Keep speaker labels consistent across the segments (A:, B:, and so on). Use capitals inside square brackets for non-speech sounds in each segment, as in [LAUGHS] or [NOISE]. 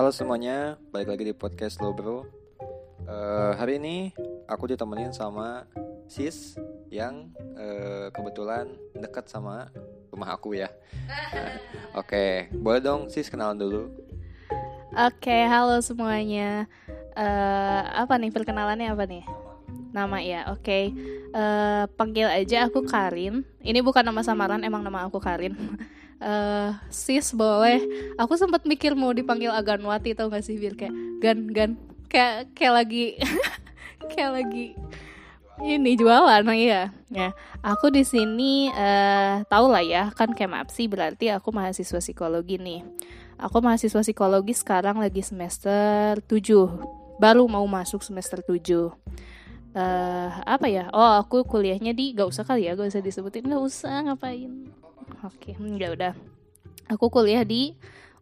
A: Halo semuanya, balik lagi di podcast lo bro. Eh, hari ini aku ditemenin sama sis yang eh, kebetulan dekat sama rumah aku ya. Nah, [LAUGHS] Oke, boleh dong sis kenalan dulu.
B: Oke, halo semuanya. Eh, apa nih perkenalannya apa nih? Nama ya, oke. Eh, panggil aja aku Karin. Ini bukan nama samaran, emang nama aku Karin. [LAUGHS] Eh, sis boleh. Aku sempat mikir mau dipanggil Aganwati tau gak sih biar kayak gan gan. Kayak kayak lagi [LAUGHS] kayak lagi ini jualan iya. Ya aku di sini eh tahu lah ya kan kemapsi berarti aku mahasiswa psikologi nih. Aku mahasiswa psikologi sekarang lagi semester 7 Baru mau masuk semester 7 eh Apa ya? Oh aku kuliahnya di Gak usah kali ya, gak usah disebutin Gak usah ngapain Oke, hmm, ya udah Aku kuliah di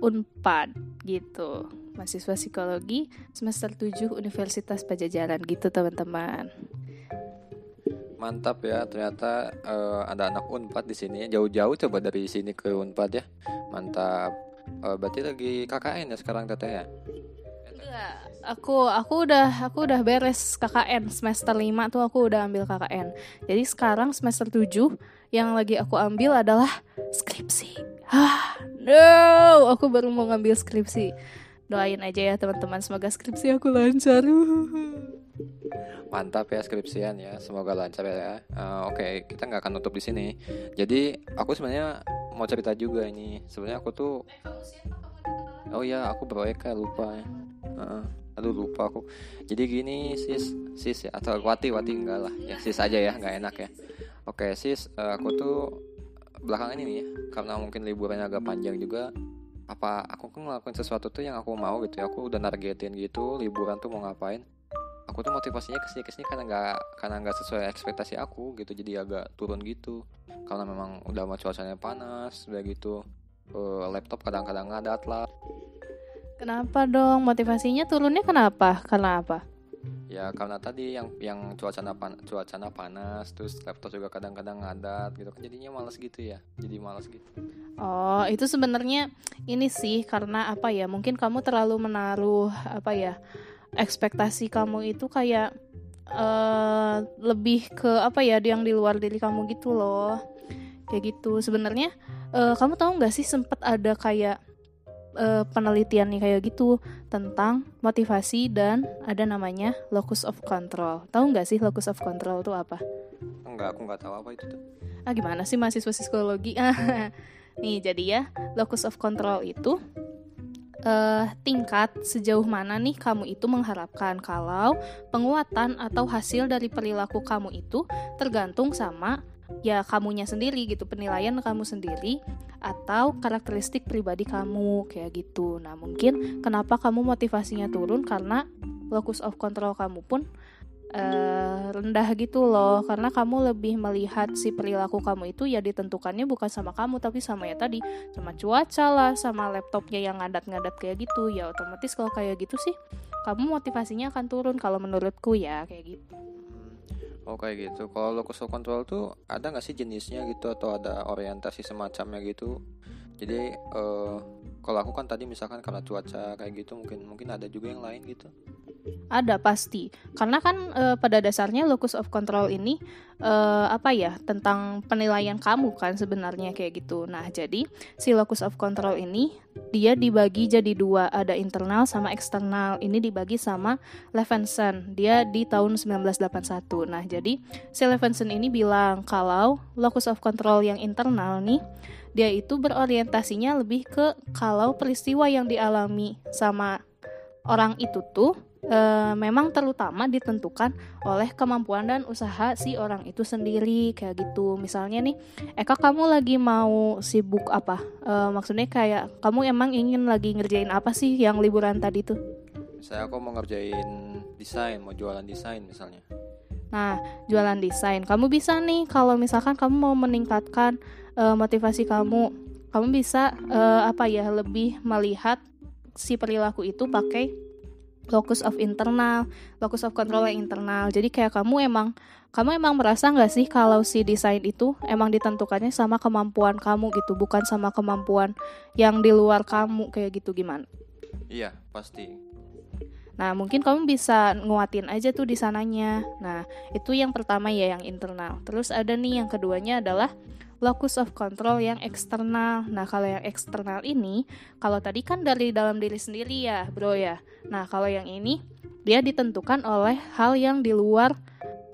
B: Unpad gitu Mahasiswa psikologi semester 7 Universitas Pajajaran gitu teman-teman
A: Mantap ya, ternyata eh, ada anak Unpad di sini. Jauh-jauh coba dari sini ke Unpad ya. Mantap. Eh, berarti lagi KKN ya sekarang teteh ya?
B: Aku aku udah aku udah beres KKN semester 5 tuh aku udah ambil KKN. Jadi sekarang semester 7 yang lagi aku ambil adalah skripsi. Ah, no, aku baru mau ngambil skripsi. Doain aja ya teman-teman, semoga skripsi aku lancar. [LAUGHS]
A: Mantap ya skripsian ya, semoga lancar ya. Eh, Oke, kita nggak akan nutup di sini. Jadi aku sebenarnya mau cerita juga ini. Sebenarnya aku tuh, oh ya aku proyek ya lupa ya. Heeh. Aduh lupa aku. Jadi gini sis, sis ya atau Wati, Wati enggak lah. Ya sis aja ya, nggak enak ya. Oke sis, eh, aku tuh belakangan ini ya, karena mungkin liburannya agak panjang juga. Apa aku kan ngelakuin sesuatu tuh yang aku mau gitu ya. Aku udah nargetin gitu, liburan tuh mau ngapain aku tuh motivasinya ke sini ke sini karena nggak karena nggak sesuai ekspektasi aku gitu jadi agak turun gitu karena memang udah mau cuacanya panas udah gitu eh, laptop kadang-kadang ngadat lah
B: Kenapa dong? Motivasinya turunnya kenapa? Karena apa?
A: ya karena tadi yang yang cuacanya pan cuacanya panas terus laptop juga kadang-kadang ngadat gitu kan jadinya males gitu ya jadi males gitu
B: Oh, itu sebenarnya ini sih karena apa ya? Mungkin kamu terlalu menaruh apa ya? Ekspektasi kamu itu kayak eh lebih ke apa ya? Yang di luar diri kamu gitu loh. Kayak gitu. Sebenarnya eh, kamu tahu nggak sih sempat ada kayak eh, penelitian nih kayak gitu tentang motivasi dan ada namanya locus of control. Tahu nggak sih locus of control itu apa?
A: enggak aku nggak tahu apa itu tuh
B: Ah gimana sih mahasiswa psikologi? [LAUGHS] Nih jadi ya locus of control itu eh tingkat sejauh mana nih kamu itu mengharapkan kalau penguatan atau hasil dari perilaku kamu itu tergantung sama ya kamunya sendiri gitu penilaian kamu sendiri atau karakteristik pribadi kamu kayak gitu. Nah mungkin kenapa kamu motivasinya turun? Karena locus of control kamu pun eh, rendah gitu loh. Karena kamu lebih melihat si perilaku kamu itu ya ditentukannya bukan sama kamu tapi sama ya tadi. Sama cuaca lah sama laptopnya yang ngadat-ngadat kayak gitu. Ya otomatis kalau kayak gitu sih kamu motivasinya akan turun kalau menurutku ya kayak gitu
A: oh kayak gitu. Kalau locus of control tuh ada nggak sih jenisnya gitu atau ada orientasi semacamnya gitu? Jadi eh kalau aku kan tadi misalkan karena cuaca kayak gitu mungkin mungkin ada juga yang lain gitu
B: ada pasti. Karena kan eh, pada dasarnya locus of control ini eh, apa ya tentang penilaian kamu kan sebenarnya kayak gitu. Nah jadi si locus of control ini dia dibagi jadi dua. Ada internal sama eksternal. Ini dibagi sama Levinson dia di tahun 1981 nah jadi si Levinson ini bilang kalau locus of control yang internal nih dia itu berorientasinya lebih ke kalau peristiwa yang dialami sama orang itu tuh eh, memang terutama ditentukan oleh kemampuan dan usaha si orang itu sendiri kayak gitu. Misalnya nih, Eka kamu lagi mau sibuk apa? Eh, maksudnya kayak kamu emang ingin lagi ngerjain apa sih yang liburan tadi tuh?
A: saya aku mau ngerjain desain mau jualan desain misalnya
B: Nah, jualan desain. Kamu bisa nih kalau misalkan kamu mau meningkatkan eh, motivasi kamu, kamu bisa eh, apa ya lebih melihat si perilaku itu pakai locus of internal, locus of control yang internal. Jadi kayak kamu emang kamu emang merasa nggak sih kalau si desain itu emang ditentukannya sama kemampuan kamu gitu, bukan sama kemampuan yang di luar kamu kayak gitu gimana?
A: Iya, pasti.
B: Nah, mungkin kamu bisa nguatin aja tuh di sananya. Nah, itu yang pertama ya yang internal. Terus ada nih yang keduanya adalah locus of control yang eksternal. Nah, kalau yang eksternal ini, kalau tadi kan dari dalam diri sendiri ya, bro ya. Nah, kalau yang ini dia ditentukan oleh hal yang di luar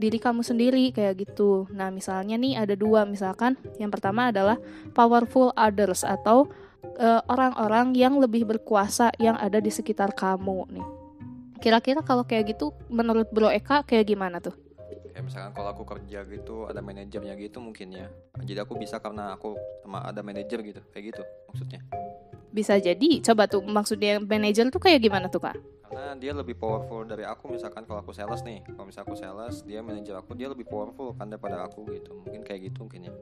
B: diri kamu sendiri kayak gitu. Nah, misalnya nih ada dua, misalkan yang pertama adalah powerful others atau eh, orang-orang uh, yang lebih berkuasa yang ada di sekitar kamu nih. Kira-kira kalau kayak gitu menurut Bro Eka kayak gimana tuh?
A: Kayak misalkan kalau aku kerja gitu ada manajernya gitu mungkin ya. Jadi aku bisa karena aku sama ada manajer gitu. Kayak gitu maksudnya.
B: Bisa jadi. Coba tuh maksudnya manajer tuh kayak gimana tuh, Kak?
A: Karena dia lebih powerful dari aku misalkan kalau aku sales nih. Kalau misalkan aku sales, dia manajer aku dia lebih powerful kan daripada aku gitu. Mungkin kayak gitu mungkin ya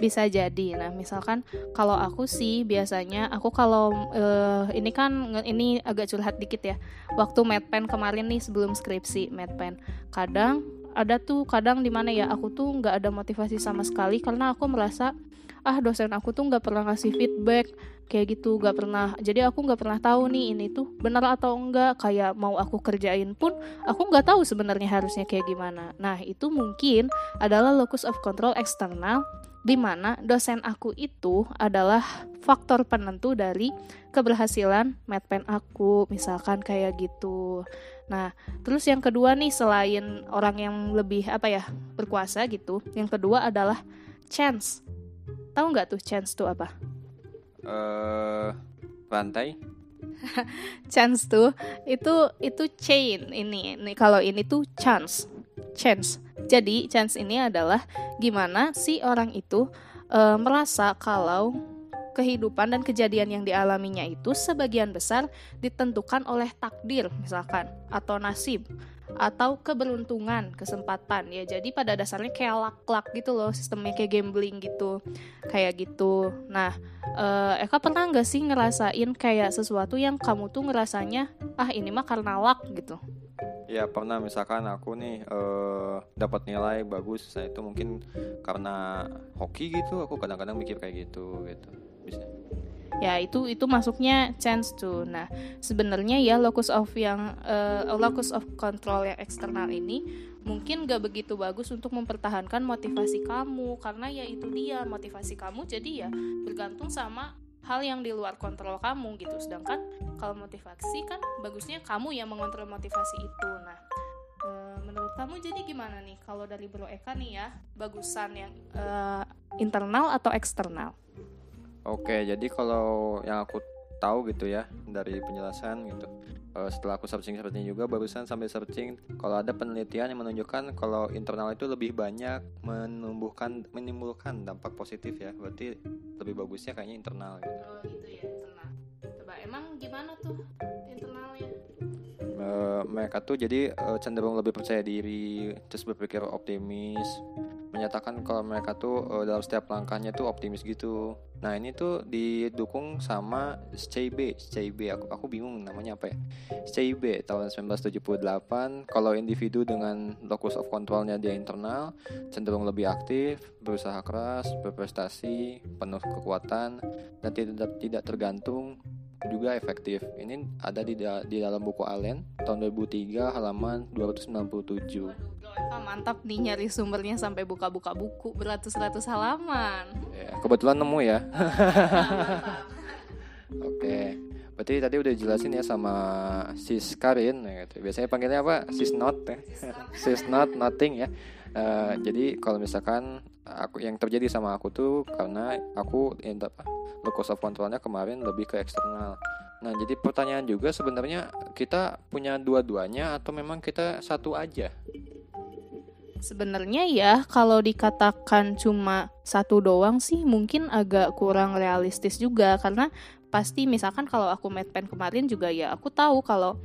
B: bisa jadi nah misalkan kalau aku sih biasanya aku kalau uh, ini kan ini agak curhat dikit ya waktu medpen kemarin nih sebelum skripsi medpen kadang ada tuh kadang di mana ya aku tuh nggak ada motivasi sama sekali karena aku merasa ah dosen aku tuh nggak pernah ngasih feedback kayak gitu nggak pernah. Jadi aku nggak pernah tahu nih ini tuh benar atau enggak kayak mau aku kerjain pun aku nggak tahu sebenarnya harusnya kayak gimana. Nah itu mungkin adalah locus of control eksternal di mana dosen aku itu adalah faktor penentu dari keberhasilan medpen aku, misalkan kayak gitu. Nah, terus yang kedua nih selain orang yang lebih apa ya berkuasa gitu, yang kedua adalah chance. Tahu nggak tuh chance tuh apa?
A: Eh, uh, rantai. [LAUGHS]
B: chance tuh itu itu chain ini. Nih kalau ini tuh chance. Chance jadi chance ini adalah gimana si orang itu e, merasa kalau kehidupan dan kejadian yang dialaminya itu sebagian besar ditentukan oleh takdir misalkan atau nasib atau keberuntungan, kesempatan ya. Jadi pada dasarnya kayak luck-luck gitu loh, sistemnya kayak gambling gitu. Kayak gitu. Nah, uh, Eka pernah nggak sih ngerasain kayak sesuatu yang kamu tuh ngerasanya ah ini mah karena luck gitu?
A: Ya pernah misalkan aku nih uh, dapat nilai bagus saya itu mungkin karena hoki gitu aku kadang-kadang mikir kayak gitu gitu. Bisa.
B: Ya itu itu masuknya chance tuh. Nah sebenarnya ya locus of yang uh, locus of control yang eksternal ini mungkin gak begitu bagus untuk mempertahankan motivasi kamu. Karena ya itu dia motivasi kamu jadi ya bergantung sama hal yang di luar kontrol kamu gitu. Sedangkan kalau motivasi kan bagusnya kamu yang mengontrol motivasi itu. Nah e, menurut kamu jadi gimana nih kalau dari Bro Eka nih ya bagusan yang e, internal atau eksternal?
A: Oke jadi kalau yang aku tahu gitu ya dari penjelasan gitu uh, setelah aku searching searching juga barusan sampai searching kalau ada penelitian yang menunjukkan kalau internal itu lebih banyak menumbuhkan menimbulkan dampak positif ya berarti lebih bagusnya kayaknya internal
B: gitu. Oh gitu ya internal. Coba emang gimana tuh internalnya?
A: Uh, mereka tuh jadi uh, cenderung lebih percaya diri terus berpikir optimis menyatakan kalau mereka tuh uh, dalam setiap langkahnya tuh optimis gitu. Nah ini tuh didukung sama SCB, SCB aku aku bingung namanya apa ya. SCB tahun 1978 kalau individu dengan locus of controlnya dia internal cenderung lebih aktif, berusaha keras, berprestasi, penuh kekuatan dan tidak tidak tergantung juga efektif. Ini ada di di dalam buku Allen tahun 2003 halaman 297.
B: Waduh, mantap nih nyari sumbernya sampai buka-buka buku beratus-ratus halaman.
A: Ya, kebetulan nemu ya. [LAUGHS] Oke. Berarti tadi udah jelasin ya sama sis Karin ya gitu. Biasanya panggilnya apa? Sis not ya. sis not [LAUGHS] nothing ya. Uh, jadi kalau misalkan aku yang terjadi sama aku tuh karena aku apa locus of controlnya kemarin lebih ke eksternal. Nah jadi pertanyaan juga sebenarnya kita punya dua-duanya atau memang kita satu aja?
B: Sebenarnya ya kalau dikatakan cuma satu doang sih mungkin agak kurang realistis juga karena pasti misalkan kalau aku medpen kemarin juga ya aku tahu kalau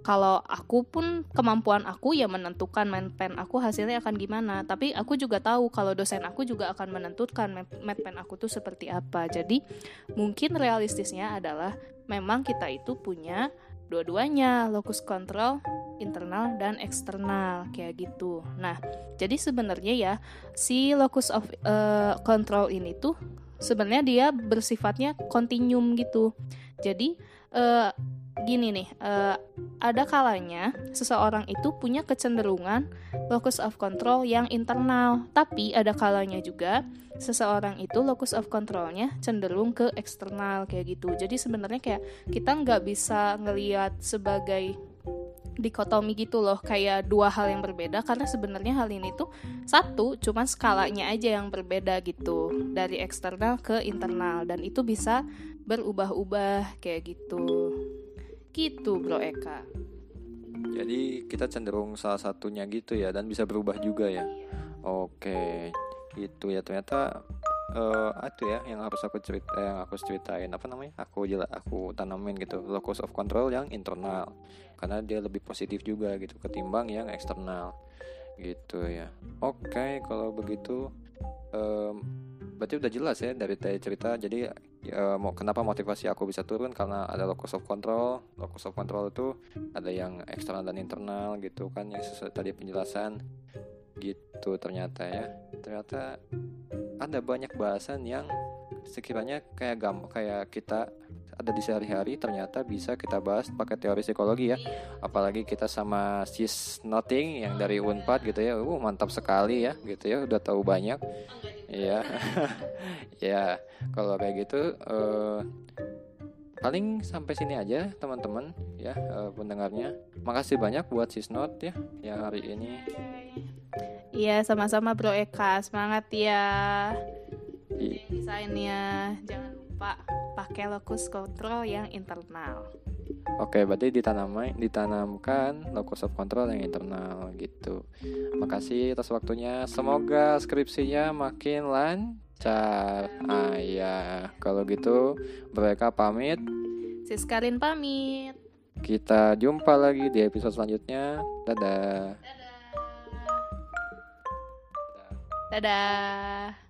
B: kalau aku pun kemampuan aku ya menentukan medpen aku hasilnya akan gimana tapi aku juga tahu kalau dosen aku juga akan menentukan medpen aku tuh seperti apa jadi mungkin realistisnya adalah memang kita itu punya dua-duanya locus control internal dan eksternal kayak gitu. Nah, jadi sebenarnya ya si locus of uh, control ini tuh sebenarnya dia bersifatnya kontinum gitu. Jadi uh, gini nih, uh, ada kalanya seseorang itu punya kecenderungan locus of control yang internal, tapi ada kalanya juga seseorang itu locus of controlnya cenderung ke eksternal kayak gitu. Jadi sebenarnya kayak kita nggak bisa ngelihat sebagai dikotomi gitu loh kayak dua hal yang berbeda. Karena sebenarnya hal ini tuh satu cuman skalanya aja yang berbeda gitu dari eksternal ke internal. Dan itu bisa berubah-ubah kayak gitu. Gitu bro Eka.
A: Jadi kita cenderung salah satunya gitu ya dan bisa berubah juga ya. Oke gitu ya. Ternyata uh, itu ya yang harus aku cerita yang aku ceritain. Apa namanya? Aku jelas aku tanamin gitu. Locus of control yang internal. Karena dia lebih positif juga gitu ketimbang yang eksternal. Gitu ya. Oke okay, kalau begitu um, berarti udah jelas ya dari tadi cerita. Jadi ya, mau kenapa motivasi aku bisa turun? Karena ada locus of control. Locus of control itu ada yang eksternal dan internal gitu kan. Yang sesuai tadi penjelasan. Gitu ternyata ya. Ternyata ada banyak bahasan yang sekiranya kayak gam kayak kita ada di sehari-hari ternyata bisa kita bahas pakai teori psikologi ya. Apalagi kita sama sis nothing yang dari unpad gitu ya. Uh mantap sekali ya gitu ya. Udah tahu banyak. Ya [LAUGHS] ya kalau kayak gitu uh, paling sampai sini aja teman-teman ya uh, pendengarnya. Makasih banyak buat sis not ya yang hari ini
B: Iya, sama-sama Bro Eka. Semangat ya. Desainnya jangan lupa pakai locus control yang internal.
A: Oke, berarti ditanamai, ditanamkan locus of control yang internal gitu. Makasih atas waktunya. Semoga skripsinya makin lancar. Ah ya, kalau gitu mereka pamit.
B: Siskarin pamit.
A: Kita jumpa lagi di episode selanjutnya. Dadah.
B: Dadah. Dadah.